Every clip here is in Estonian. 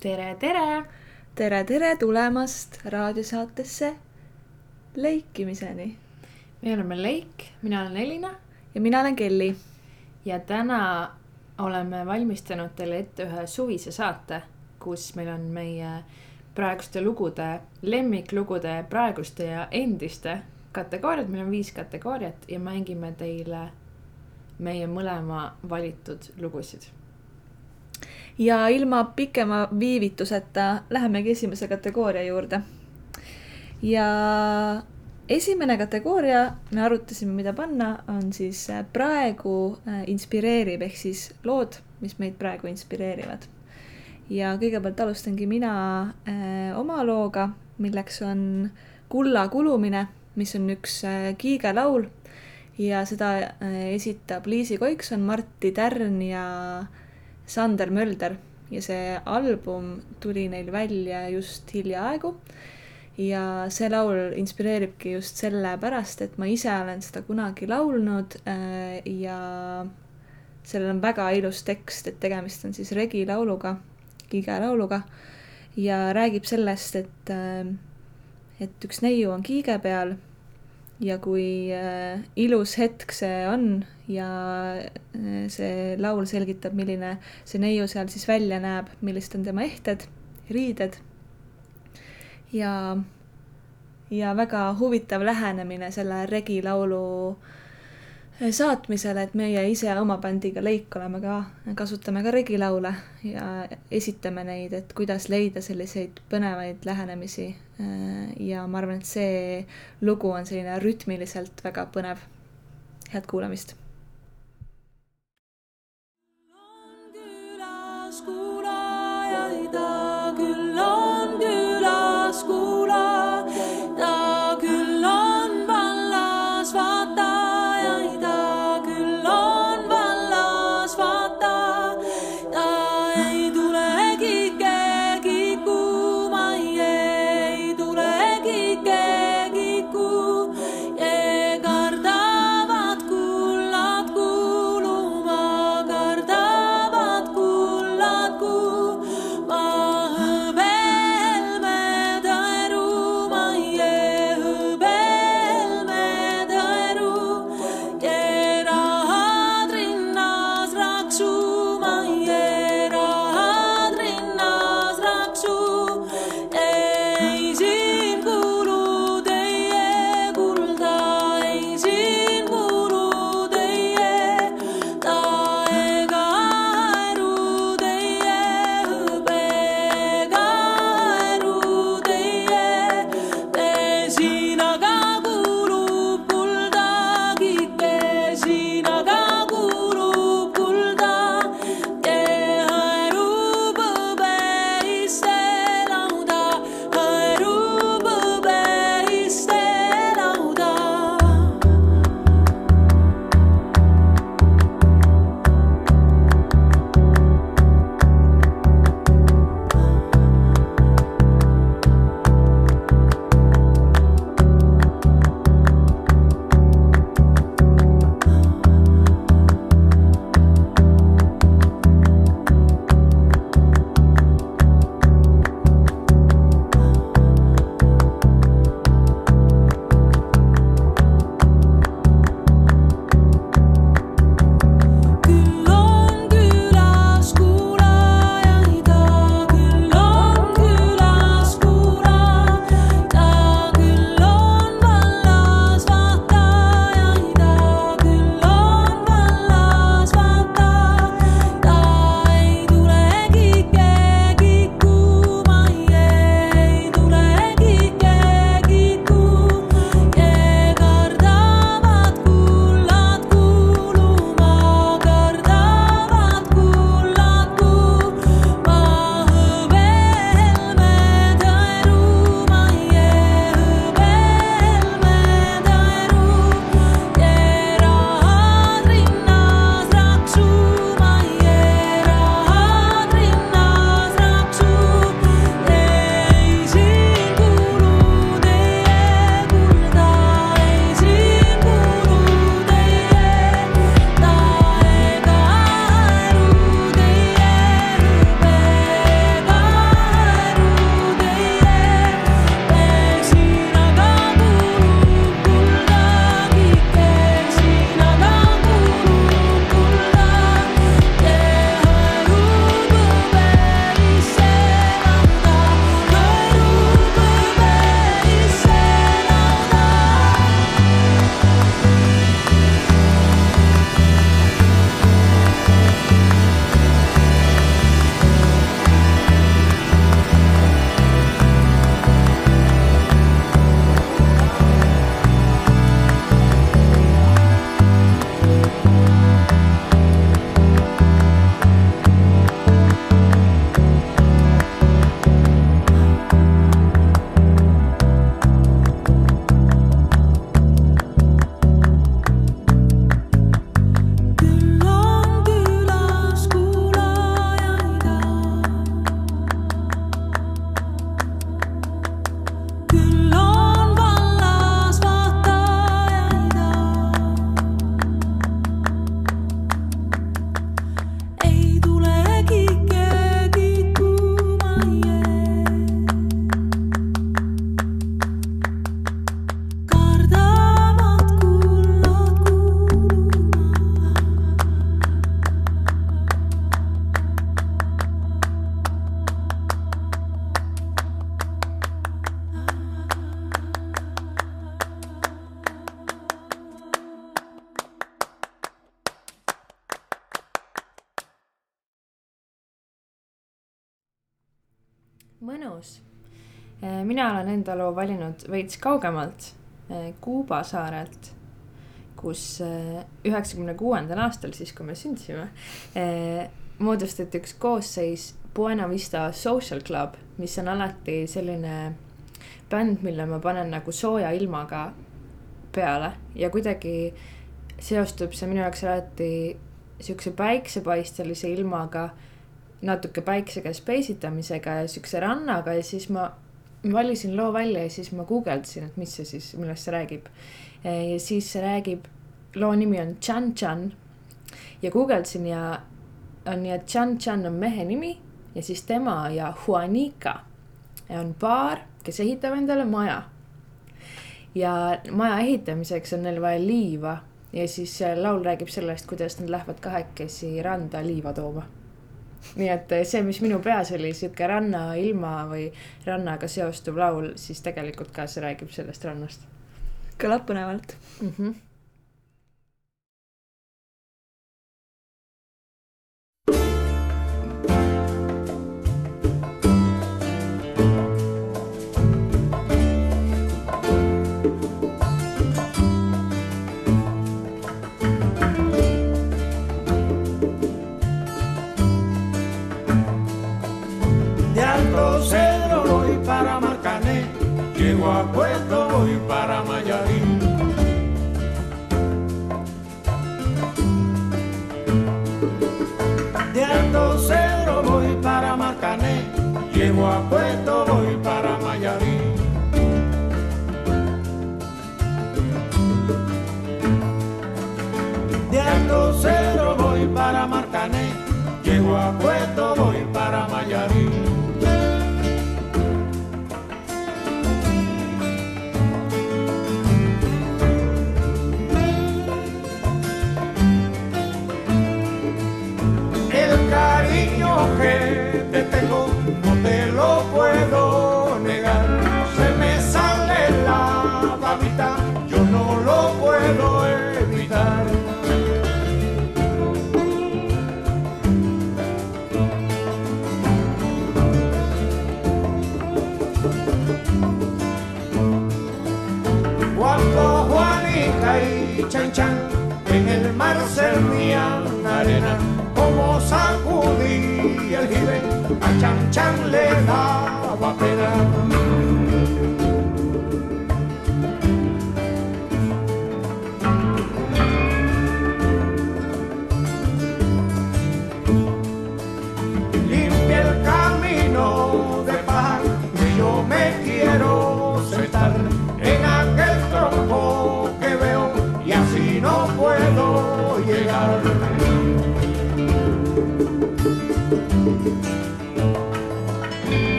tere, tere! tere, tere tulemast raadiosaatesse Leikimiseni. me oleme Leik, mina olen Elina. ja mina olen Kelly. ja täna oleme valmistanud teile ette ühe suvise saate, kus meil on meie praeguste lugude, lemmiklugude praeguste ja endiste kategooriad, meil on viis kategooriat ja mängime teile meie mõlema valitud lugusid ja ilma pikema viivituseta lähemegi esimese kategooria juurde. ja esimene kategooria, me arutasime, mida panna, on siis äh, praegu äh, inspireeriv ehk siis lood, mis meid praegu inspireerivad. ja kõigepealt alustangi mina äh, oma looga, milleks on Kulla kulumine, mis on üks äh, kiigelaul ja seda äh, esitab Liisi Koikson, Martti Tärn ja Sander Mölder ja see album tuli neil välja just hiljaaegu. ja see laul inspireeribki just sellepärast, et ma ise olen seda kunagi laulnud äh, ja sellel on väga ilus tekst, et tegemist on siis regilauluga, kiigelauluga ja räägib sellest, et, äh, et üks neiu on kiige peal ja kui äh, ilus hetk see on ja äh, see laul selgitab, milline see neiu seal siis välja näeb, millised on tema ehted, riided. ja, ja väga huvitav lähenemine selle regilaulu äh, saatmisele, et meie ise oma bändiga Leik oleme ka, kasutame ka regilaule ja esitame neid, et kuidas leida selliseid põnevaid lähenemisi Äh, ja ma arvan, et see lugu on selline rütmiliselt väga põnev. head kuulamist. külas kuulajaid, küll mina olen enda loo valinud veits kaugemalt, Kuuba saarelt, kus üheksakümne kuuendal aastal, siis kui me sündisime, moodustati üks koosseis Buena Vista Social Club, mis on alati selline bänd, mille ma panen nagu sooja ilmaga peale. Ja kuidagi seostub see minu jaoks alati siukse päiksepaistelise ilmaga, natuke päikse käes peisitamisega ja siukse rannaga ja siis ma valisin loo välja ja siis ma guugeldasin, et mis see siis, millest see räägib. ja siis see räägib, loo nimi on Chan Chan ja guugeldasin ja on nii, et Chan Chan on mehe nimi ja siis tema ja Juanica on paar, kes ehitab endale maja. ja maja ehitamiseks on neil vaja liiva ja siis laul räägib sellest, kuidas nad lähevad kahekesi randa liiva tooma. Nii et see, mis minu peas oli sihuke rannailma või rannaga seostuv laul, siis tegelikult ka see räägib sellest rannast. kõlab põnevalt mm. -hmm. De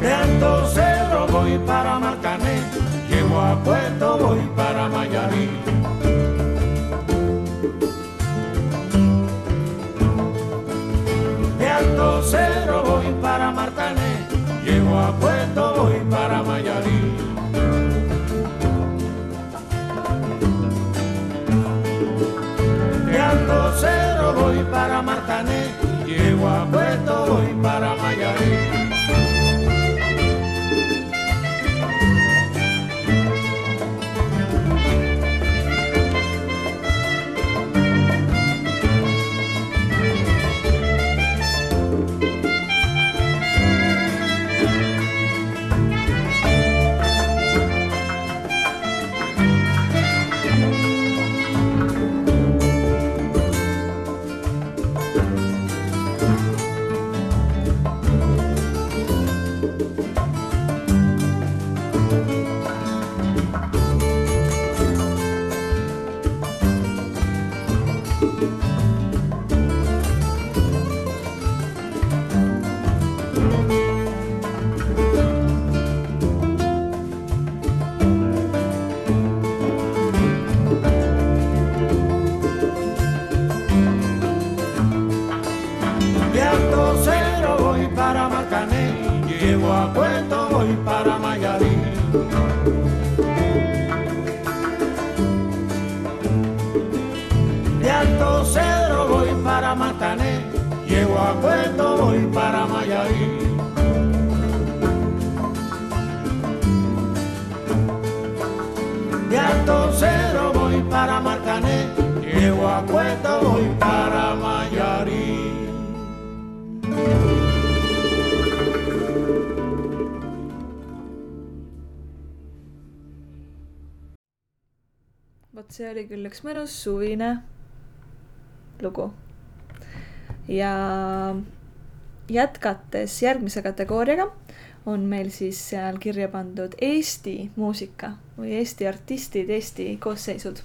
De Alto Cerro voy para Marcané, llego a Puerto voy para Mayarí. Puerto voy para Mayarí. Vot see oli küll üks mõnus suvine lugu. ja jätkates järgmise kategooriaga on meil siis seal kirja pandud Eesti muusika või Eesti artistid, Eesti koosseisud.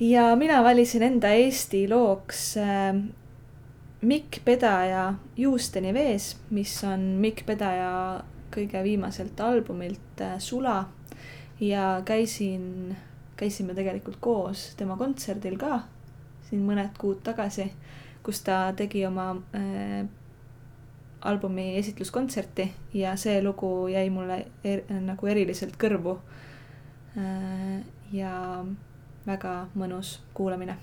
ja mina valisin enda Eesti looks äh, Mikk Pedaja Juusteni vees, mis on Mikk Pedaja kõige viimaselt albumilt äh, Sula ja käisin, käisime tegelikult koos tema kontserdil ka siin mõned kuud tagasi, kus ta tegi oma äh, albumi esitluskontserti ja see lugu jäi mulle er, nagu eriliselt kõrvu äh,. ja väga mõnus kuulamine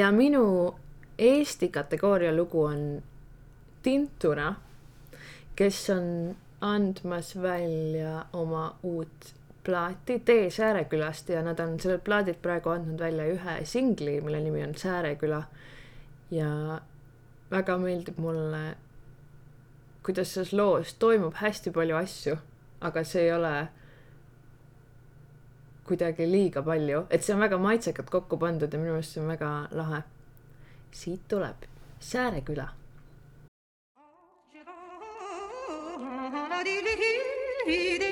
ja minu Eesti kategooria lugu on Tintuna, kes on andmas välja oma uut plaati Tee Säärekülast ja nad on sellelt plaadilt praegu andnud välja ühe singli, mille nimi on Sääreküla. ja väga meeldib mulle, kuidas selles loos toimub hästi palju asju, aga see ei ole kuidagi liiga palju, et see on väga maitsekalt kokku pandud ja minu meelest see on väga lahe. siit tuleb Sääreküla. tee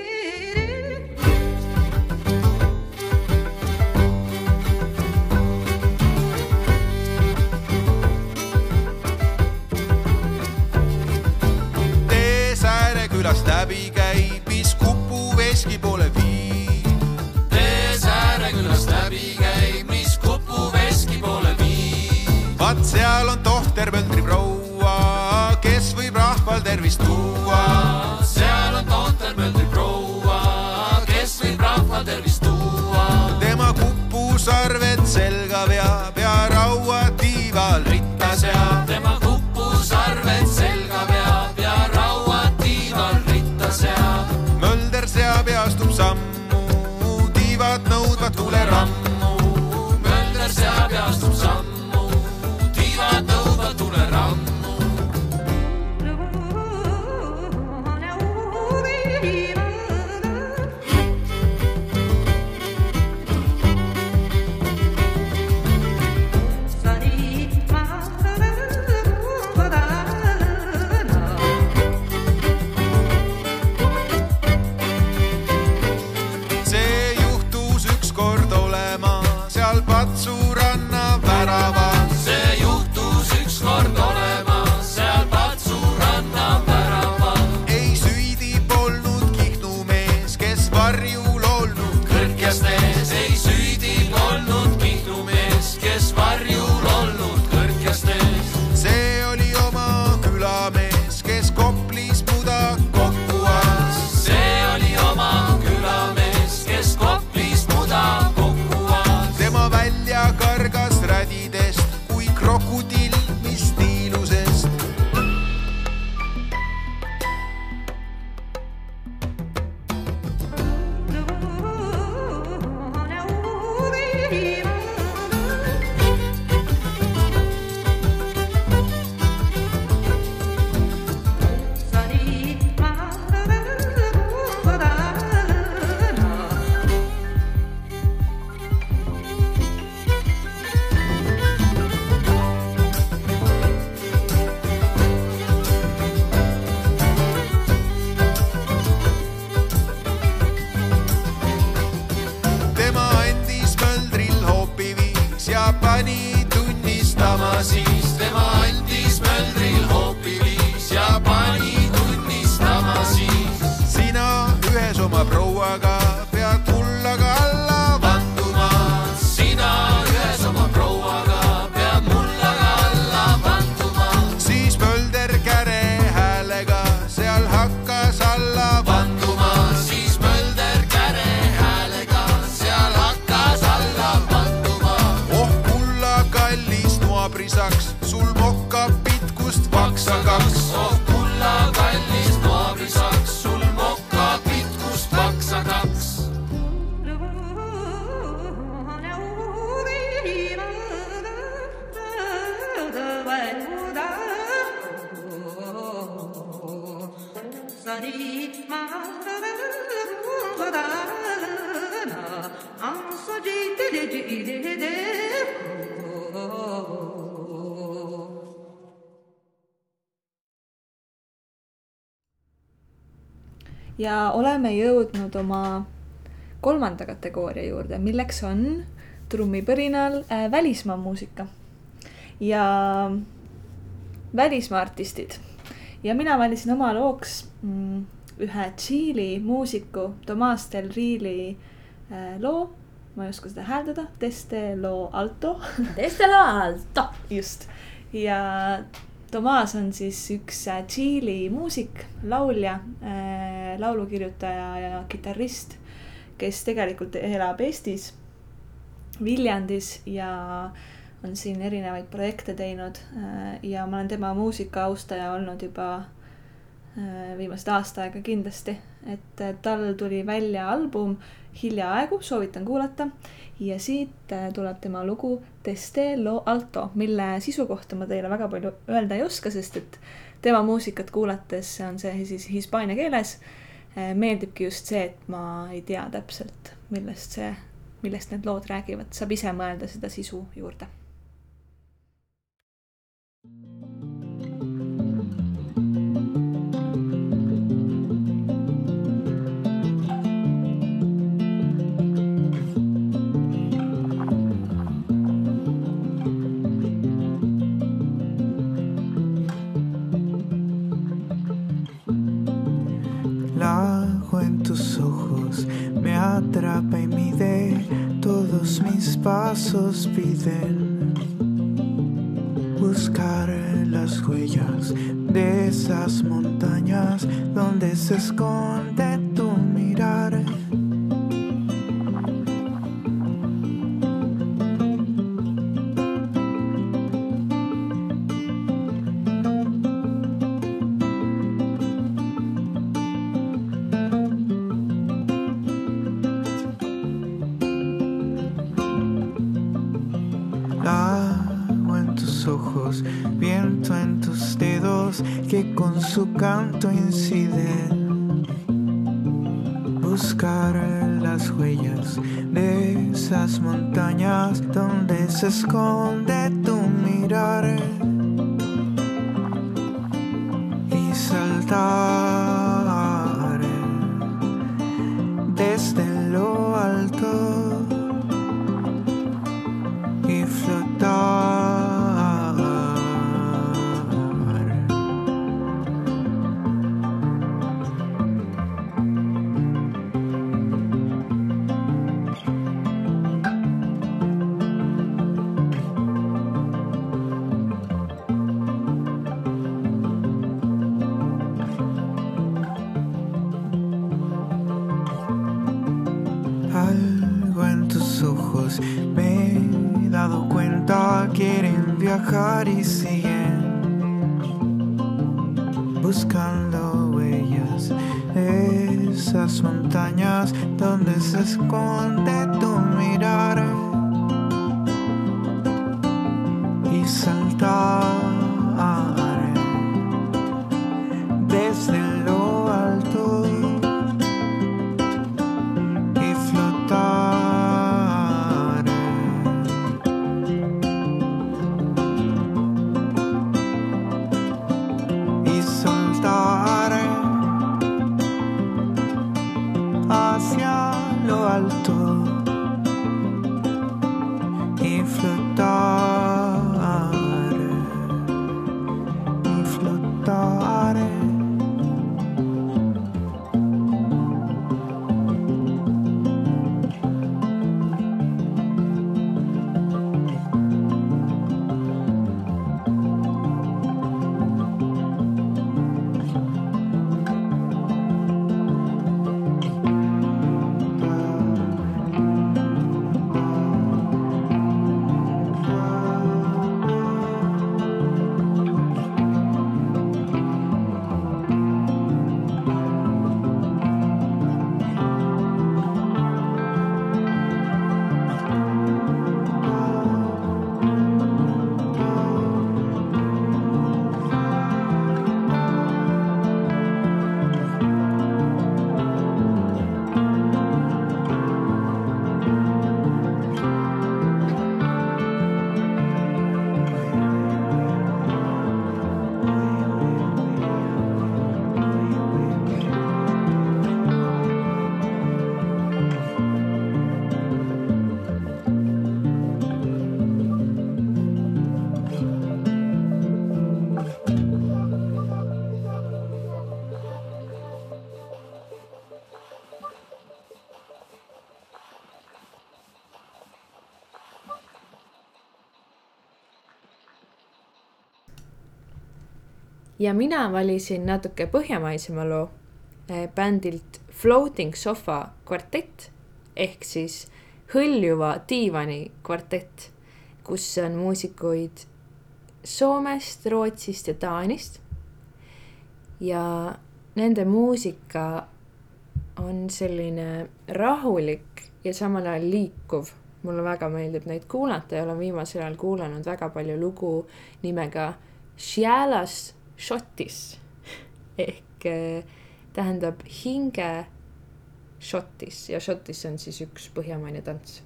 ja oleme jõudnud oma kolmanda kategooria juurde, milleks on trummipõrinal äh, välismaa muusika ja välismaa artistid. ja mina valisin oma looks mm, ühe Tšiili muusiku Tomas Del Reali äh, loo, ma ei oska seda hääldada, Teste lo alto Estela Alto. just ja Tomas on siis üks äh, Tšiili muusik, laulja, laulukirjutaja ja kitarrist, kes tegelikult elab Eestis, Viljandis ja on siin erinevaid projekte teinud äh, ja ma olen tema muusika austaja olnud juba äh, viimased aasta aega kindlasti, et äh, tal tuli välja album hiljaaegu, soovitan kuulata ja siit äh, tuleb tema lugu Teste lo alto, mille sisu kohta ma teile väga palju öelda ei oska, sest et tema muusikat kuulates on see siis hispaania keeles. meeldibki just see, et ma ei tea täpselt, millest see, millest need lood räägivad, saab ise mõelda seda sisu juurde muscles breathing. Francisco ja mina valisin natuke põhjamaisema loo eh, bändilt Floating Sofa kvartett ehk siis hõljuva diivani kvartett. kus on muusikuid Soomest, Rootsist ja Taanist. ja nende muusika on selline rahulik ja samal ajal liikuv. mulle väga meeldib neid kuulata ja olen viimasel ajal kuulanud väga palju lugu nimega Šialas Šotis ehk eh, tähendab hinge Šotis ja Šotis on siis üks põhjamaine tants.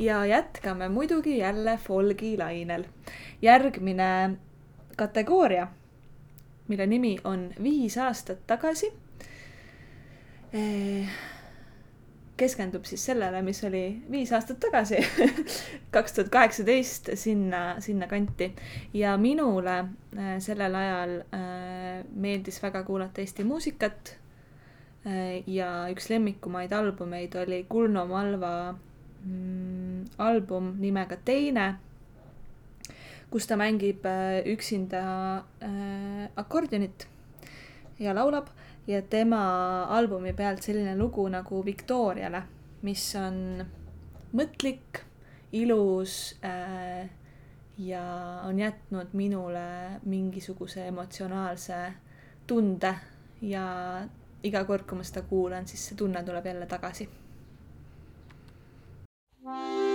Ja jätkame muidugi jälle folgi lainel. järgmine kategooria, mille nimi on Viis aastat tagasi, keskendub siis sellele, mis oli viis aastat tagasi, kaks tuhat kaheksateist, sinna, sinna kanti. ja minule äh, sellel ajal äh, meeldis väga kuulata Eesti muusikat. ja üks lemmikumaid albumeid oli Kuno Malva album nimega Teine, kus ta mängib äh, üksinda äh, akordionit ja laulab ja tema albumi pealt selline lugu nagu Victoriale, mis on mõtlik, ilus äh, ja on jätnud minule mingisuguse emotsionaalse tunde ja iga kord, kui ma seda kuulan, siis see tunne tuleb jälle tagasi. Thank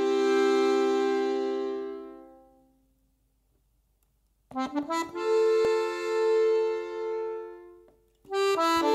you.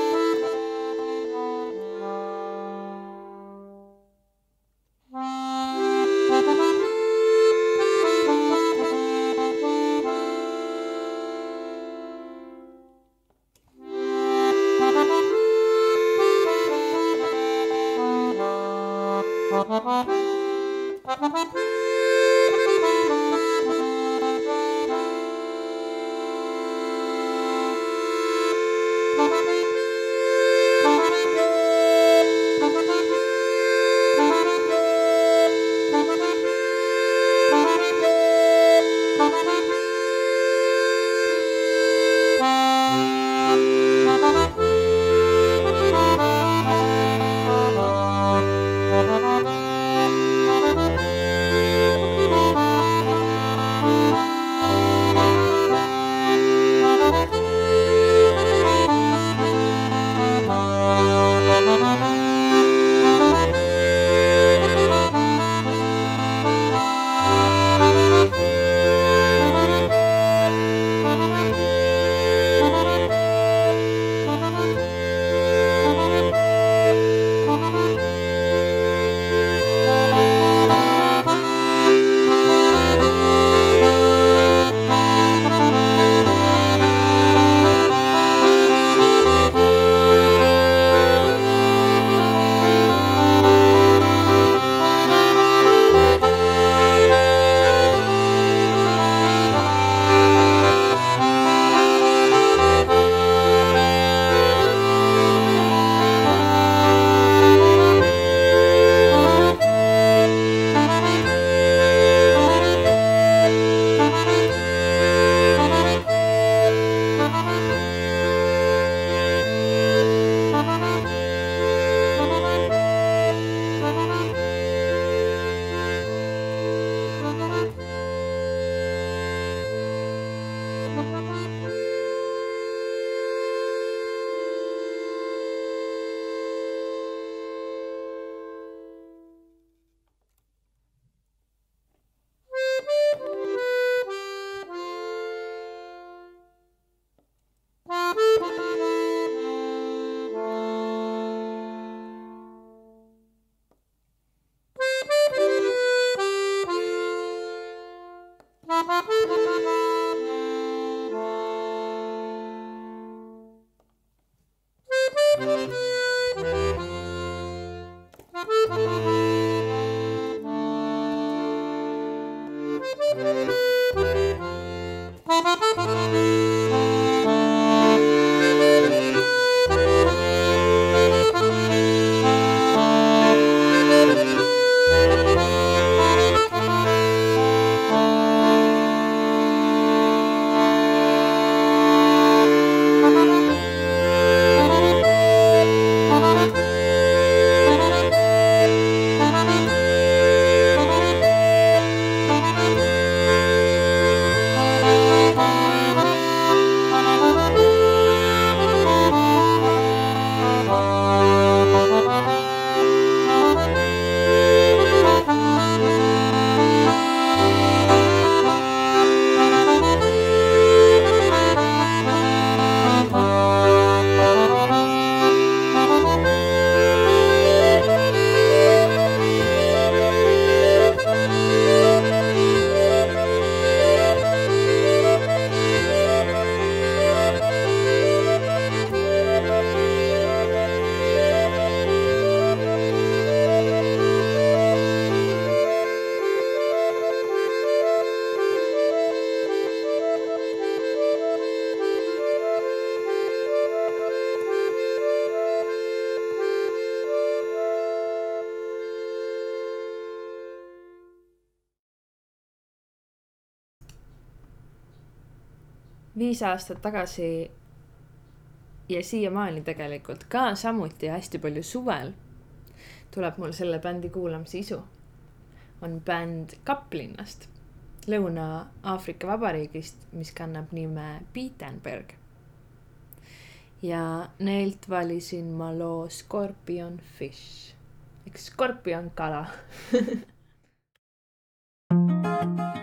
Viis aastat tagasi ja siiamaani tegelikult ka samuti hästi palju suvel tuleb mul selle bändi kuulamise isu. on bänd Kaplinnast, Lõuna-Aafrika Vabariigist, mis kannab nime Beatenberg. ja neilt valisin ma loo Scorpion Fish ehk skorpion kala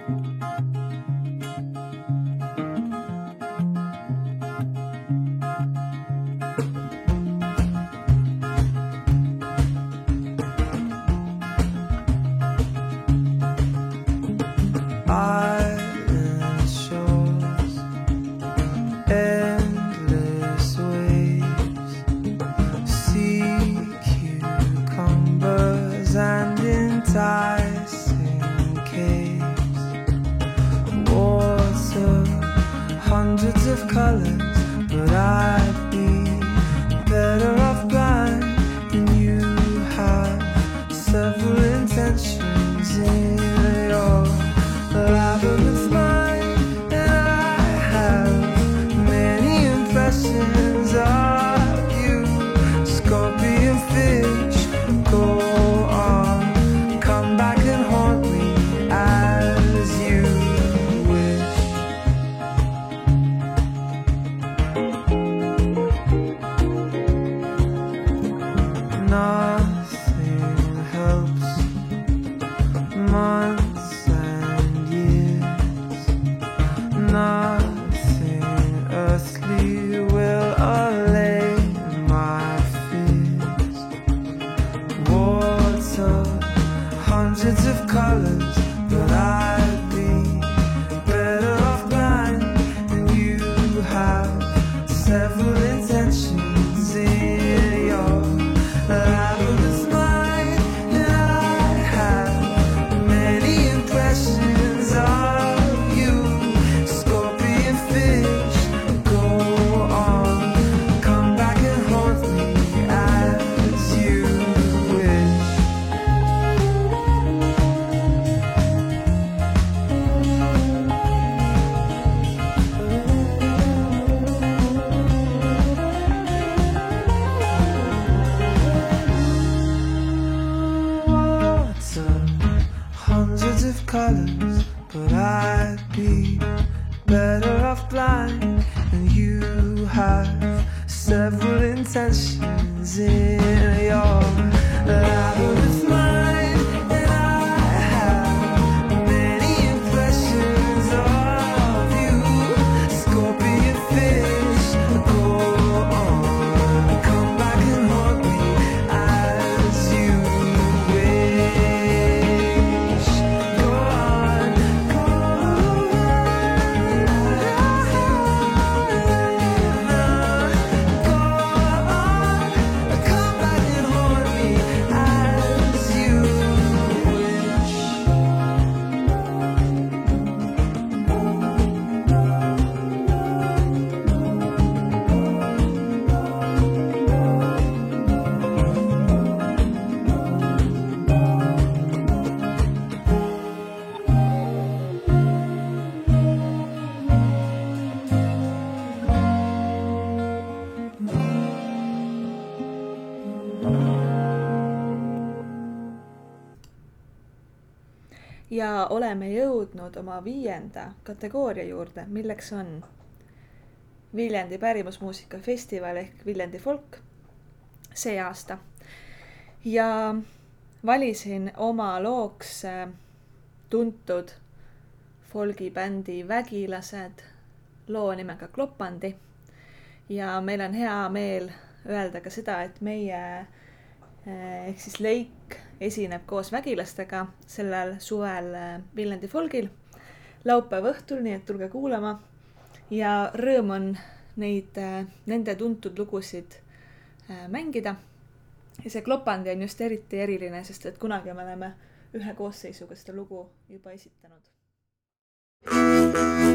ja oleme jõudnud oma viienda kategooria juurde, milleks on Viljandi pärimusmuusika festival ehk Viljandi folk see aasta. ja valisin oma looks äh, tuntud folgibändi Vägilased loo nimega Klopandi. ja meil on hea meel öelda ka seda, et meie äh, ehk siis Leik esineb koos vägilastega sellel suvel äh, Viljandi folgil laupäeva õhtul, nii et tulge kuulama. ja rõõm on neid, äh, nende tuntud lugusid äh, mängida. ja see Klopandi on just eriti eriline, sest et kunagi me oleme ühe koosseisuga seda lugu juba esitanud. thank you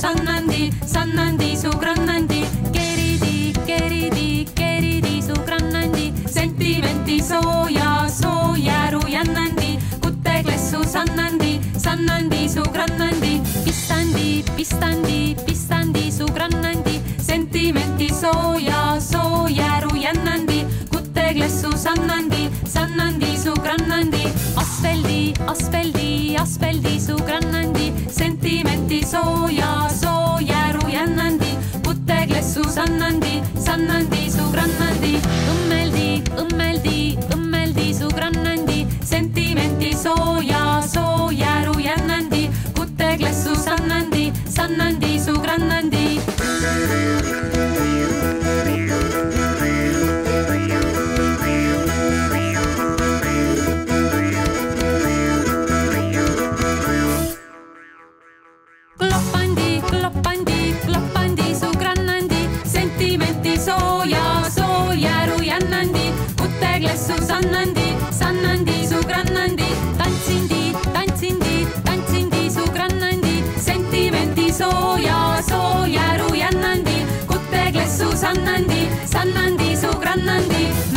항상 나 Sunday.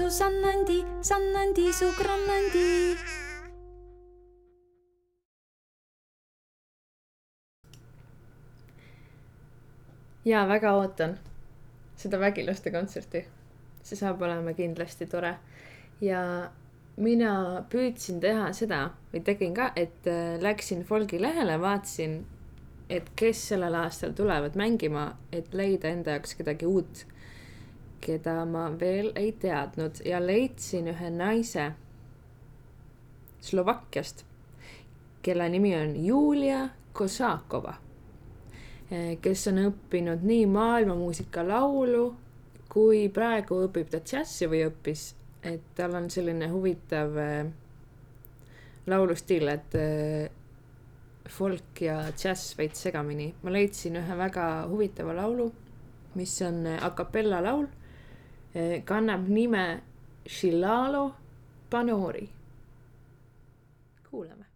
Kuteglessu sannandi, sannandi su grannandi ja väga ootan seda Vägilaste kontserti. see saab olema kindlasti tore. ja mina püüdsin teha seda või tegin ka, et äh, läksin Folgi lehele, vaatasin, et kes sellel aastal tulevad mängima, et leida enda jaoks kedagi uut, keda ma veel ei teadnud ja leidsin ühe naise Slovakkiast, kelle nimi on Julia Kosakova Eh, kes on õppinud nii maailmamuusika laulu kui praegu õpib ta džässi või õppis, et tal on selline huvitav eh, laulustiil, et eh, folk ja džäss veits segamini. ma leidsin ühe väga huvitava laulu, mis on a capella laul kannab nime Shilalo Panori. kuulame.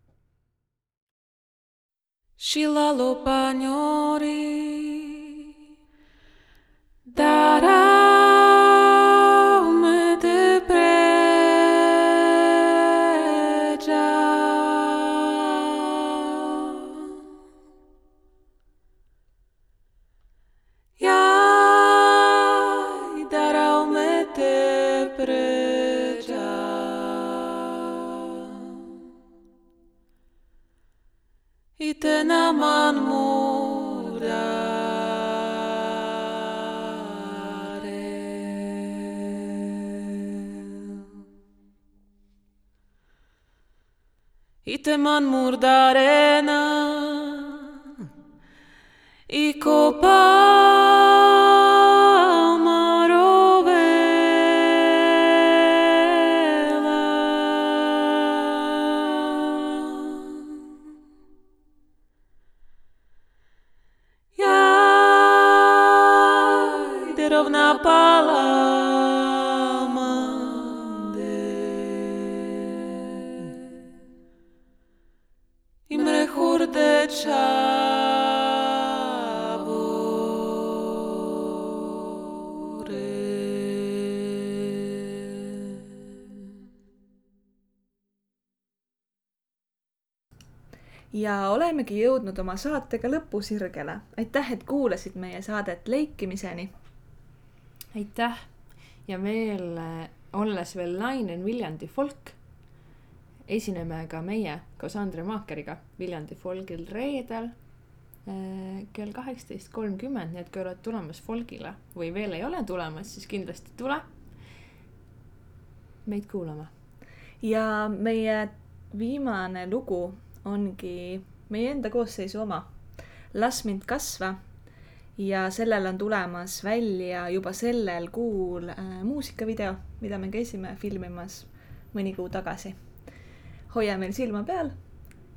Shilalo Pagnori Daraume Iteman murdarena y copa. Olemegi jõudnud oma saatega lõpusirgele. aitäh, et kuulasid meie saadet Leikimiseni. aitäh ja veel, äh, olles veel Lainen Viljandi folk, esineme ka meie koos Andre Maakeriga Viljandi folgil reedel äh, kell kaheksateist kolmkümmend, nii et kui oled tulemas folgile või veel ei ole tulemas, siis kindlasti tule meid kuulama. ja meie viimane lugu ongi meie enda koosseisu oma. las mind kasva. ja sellel on tulemas välja juba sellel kuul äh, muusikavideo, mida me käisime filmimas mõni kuu tagasi. hoia meil silma peal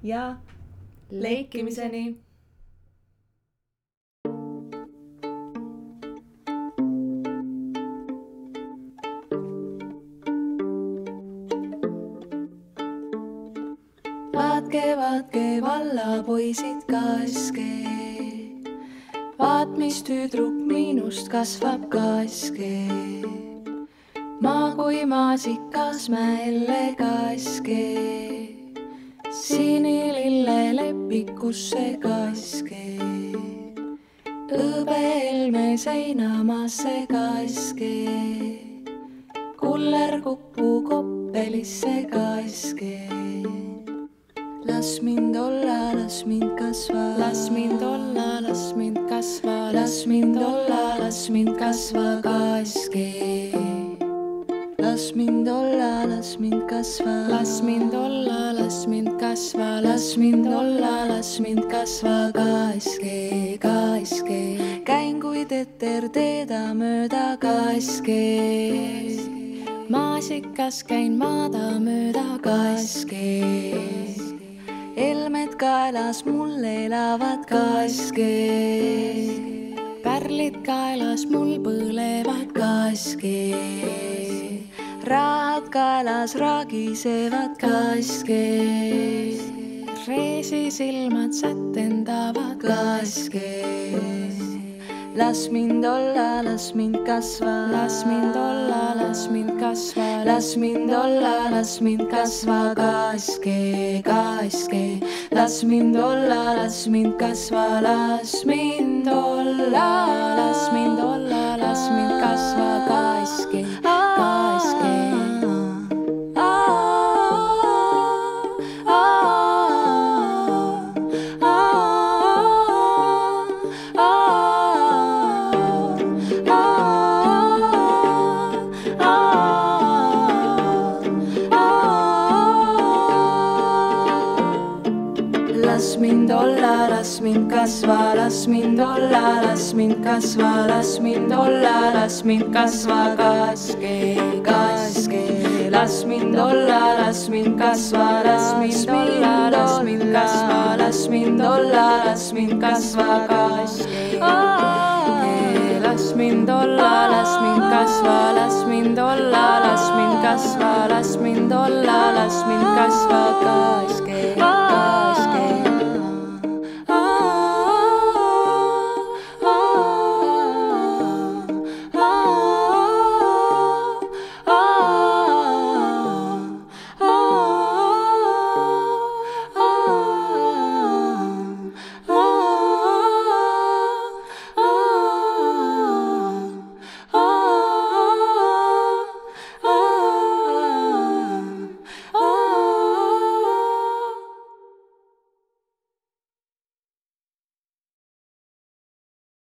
ja leikimiseni vaatke, vaatke vallapoisid kaske. vaat, mis tüdruk minust kasvab kaske. ma kui maasikas mäelle kaske. valgusse kaske. hõbehelme seinamaasse kaske. kullerkupu koppelisse kaske. Las mind olla, las mind kasva, las mind olla, las mind kasva, las mind olla, las mind kasva kaske. las mind olla, las mind kasva, las mind olla, las mind kasva, las mind olla, las mind kasva kaske, kaske. käin kui teter teeda mööda kaske. maasikas käin maada mööda kaske. Helmed kaelas mul elavad kaske. pärlid kaelas mul põlevad kaske. rahad kaelas raagisevad kaske. reesi silmad sätendavad kaske. Las mind olla, las mind kasva, las mind olla, las mind kasva, las mind olla, las mind kasva. Kaske, kaske. las mind olla, las mind kasva, las mind olla, las mind olla, las mind kasva. Kaske. kasva, las mind olla, las mind kasva kaske, kaske. las mind olla, las mind kasva, las mind olla, las mind kasva, las mind olla, las mind kasva kaske. las mind olla, las mind kasva, las mind olla, las mind kasva, las mind olla, las mind kasva kaske.